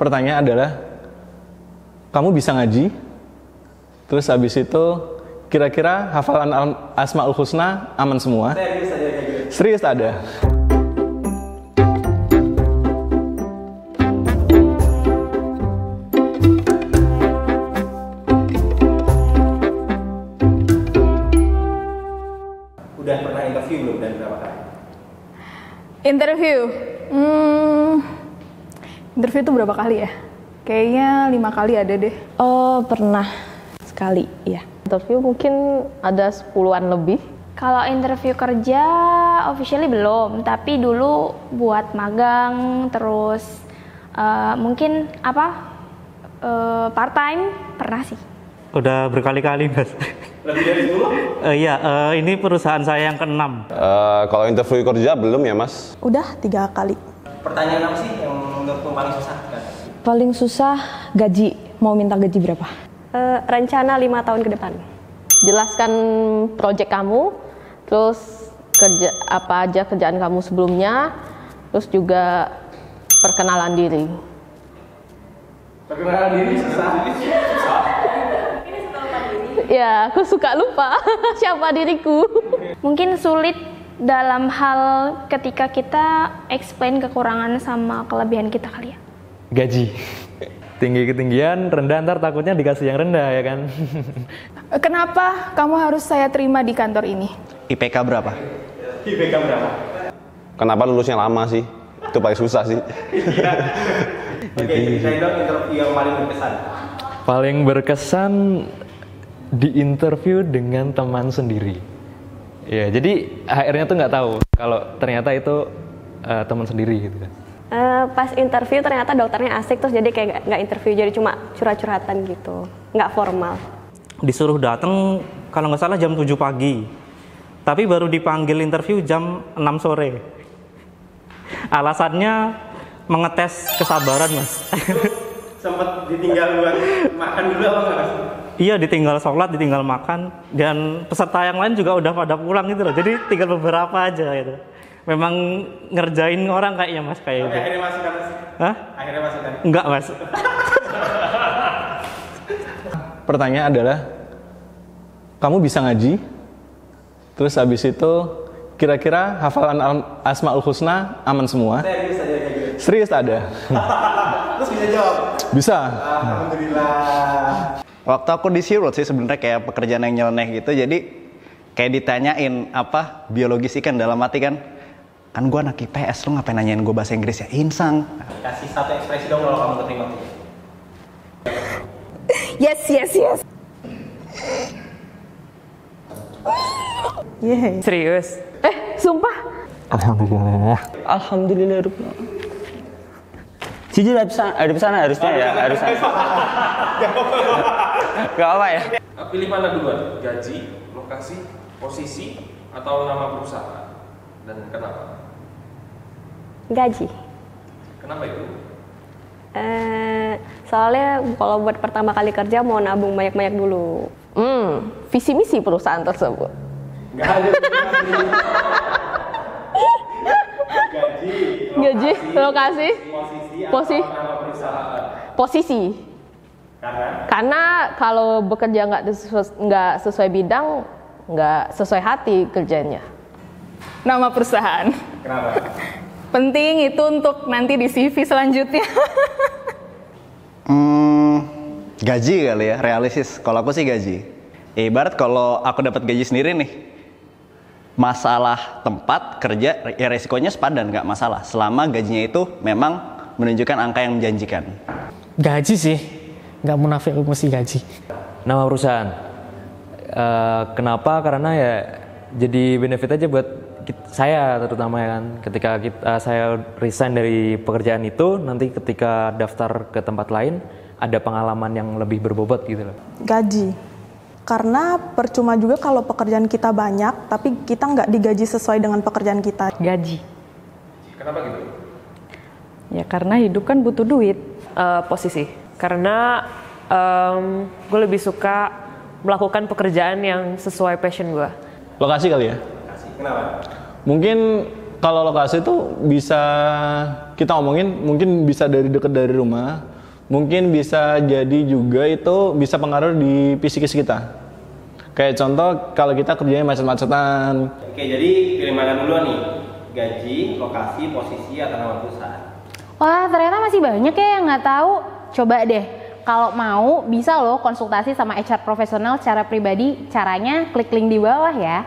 pertanyaan adalah kamu bisa ngaji? Terus habis itu kira-kira hafalan Al- Asmaul Husna aman semua? Serius gitu. Serius ada? Udah pernah interview belum dan berapa kali? Interview. Hmm, interview itu berapa kali ya? Kayaknya lima kali ada deh. Oh, pernah sekali, ya. Interview mungkin ada sepuluhan lebih. Kalau interview kerja officially belum, tapi dulu buat magang terus eh, mungkin apa eh, part time pernah sih. Udah berkali-kali mas. Lebih dari 10? Eh, Iya, eh, ini perusahaan saya yang keenam. Eh, kalau interview kerja belum ya mas? Udah tiga kali. Pertanyaan apa sih yang menurutmu paling susah? Kan? Paling susah gaji. Mau minta gaji berapa? Eh, rencana lima tahun ke depan. Jelaskan proyek kamu, terus kerja apa aja kerjaan kamu sebelumnya, terus juga perkenalan diri. Perkenalan diri susah. Ya, aku suka lupa siapa diriku. Mungkin sulit dalam hal ketika kita explain kekurangan sama kelebihan kita kali ya. Gaji. Tinggi ketinggian, rendah ntar takutnya dikasih yang rendah ya kan? Kenapa kamu harus saya terima di kantor ini? IPK berapa? IPK berapa? Kenapa lulusnya lama sih? Itu paling susah sih. Oke, ceritain dong interview yang paling berkesan. Paling berkesan di interview dengan teman sendiri. Ya, jadi HR-nya tuh nggak tahu kalau ternyata itu eh, teman sendiri gitu kan. Eh, pas interview ternyata dokternya asik terus jadi kayak nggak- interview jadi cuma curhat-curhatan gitu, nggak formal. Disuruh datang kalau nggak salah jam 7 pagi. Tapi baru dipanggil interview jam 6 sore. Alasannya mengetes kesabaran mas. Sempet ditinggal buat makan dulu apa nggak mas? Iya ditinggal sholat, ditinggal makan. Dan peserta yang lain juga udah pada pulang gitu loh. Jadi tinggal beberapa aja gitu. Memang ngerjain orang kayaknya mas kayak Oke, gitu. akhirnya masuk kan mas? Hah? Akhirnya masuk kan? Enggak mas. Pertanyaan adalah kamu bisa ngaji? Terus habis itu kira-kira hafalan Al- Asmaul Husna aman semua? Serius aja kayak gitu. Serius ada? Terus bisa jawab? Bisa. Alhamdulillah. Waktu aku di SeaWorld sih sebenarnya kayak pekerjaan yang nyeleneh gitu. Jadi kayak ditanyain apa biologis ikan dalam hati kan. Kan gua anak IPS, lu ngapain nanyain gue bahasa Inggris ya? Insang. Kasih satu ekspresi dong kalau kamu keterima. Yes, yes, yes. Yeay. Serius? Eh, sumpah. Alhamdulillah. Jujur ada pesan, ada pesan harusnya ya, harusnya. Gak apa ya. Pilih mana duluan? Gaji, lokasi, posisi, atau nama perusahaan? Dan kenapa? Gaji. Kenapa itu? Eh, soalnya kalau buat pertama kali kerja mau nabung banyak-banyak dulu. Hmm, visi misi perusahaan tersebut. Nggak ada. Gaji, Gaji, lokasi, posisi, posisi. Karena Karena kalau bekerja nggak sesu- nggak sesuai bidang, nggak sesuai hati kerjanya. Nama perusahaan. kenapa? Penting itu untuk nanti di CV selanjutnya. Hmm, gaji kali ya, realistis. Kalau aku sih gaji. Ibarat kalau aku dapat gaji sendiri nih, masalah tempat kerja ya resikonya sepadan nggak masalah. Selama gajinya itu memang menunjukkan angka yang menjanjikan. Gaji sih, nggak munafik aku mesti gaji. Nama perusahaan. Eh, kenapa? Karena ya jadi benefit aja buat kit- saya terutama ya kan. Ketika kita, saya resign dari pekerjaan itu, nanti ketika daftar ke tempat lain ada pengalaman yang lebih berbobot gitu loh. Gaji. Karena percuma juga kalau pekerjaan kita banyak, tapi kita nggak digaji sesuai dengan pekerjaan kita. Gaji. Kenapa gitu? Ya karena hidup kan butuh duit. Eh, posisi karena gue lebih suka melakukan pekerjaan yang sesuai passion gue. Lokasi kali ya? Kenapa? Mungkin kalau lokasi itu bisa kita ngomongin mungkin bisa dari deket dari rumah, mungkin bisa jadi juga itu bisa pengaruh di psikis kita. Kayak contoh kalau kita kerjanya macet-macetan, Oke, jadi pilih mana dulu nih? Gaji, lokasi, posisi, atau nama perusahaan? Wah, ternyata masih banyak ya yang nggak tahu. Coba deh, kalau mau bisa loh konsultasi sama HR profesional secara pribadi. Caranya klik link di bawah ya.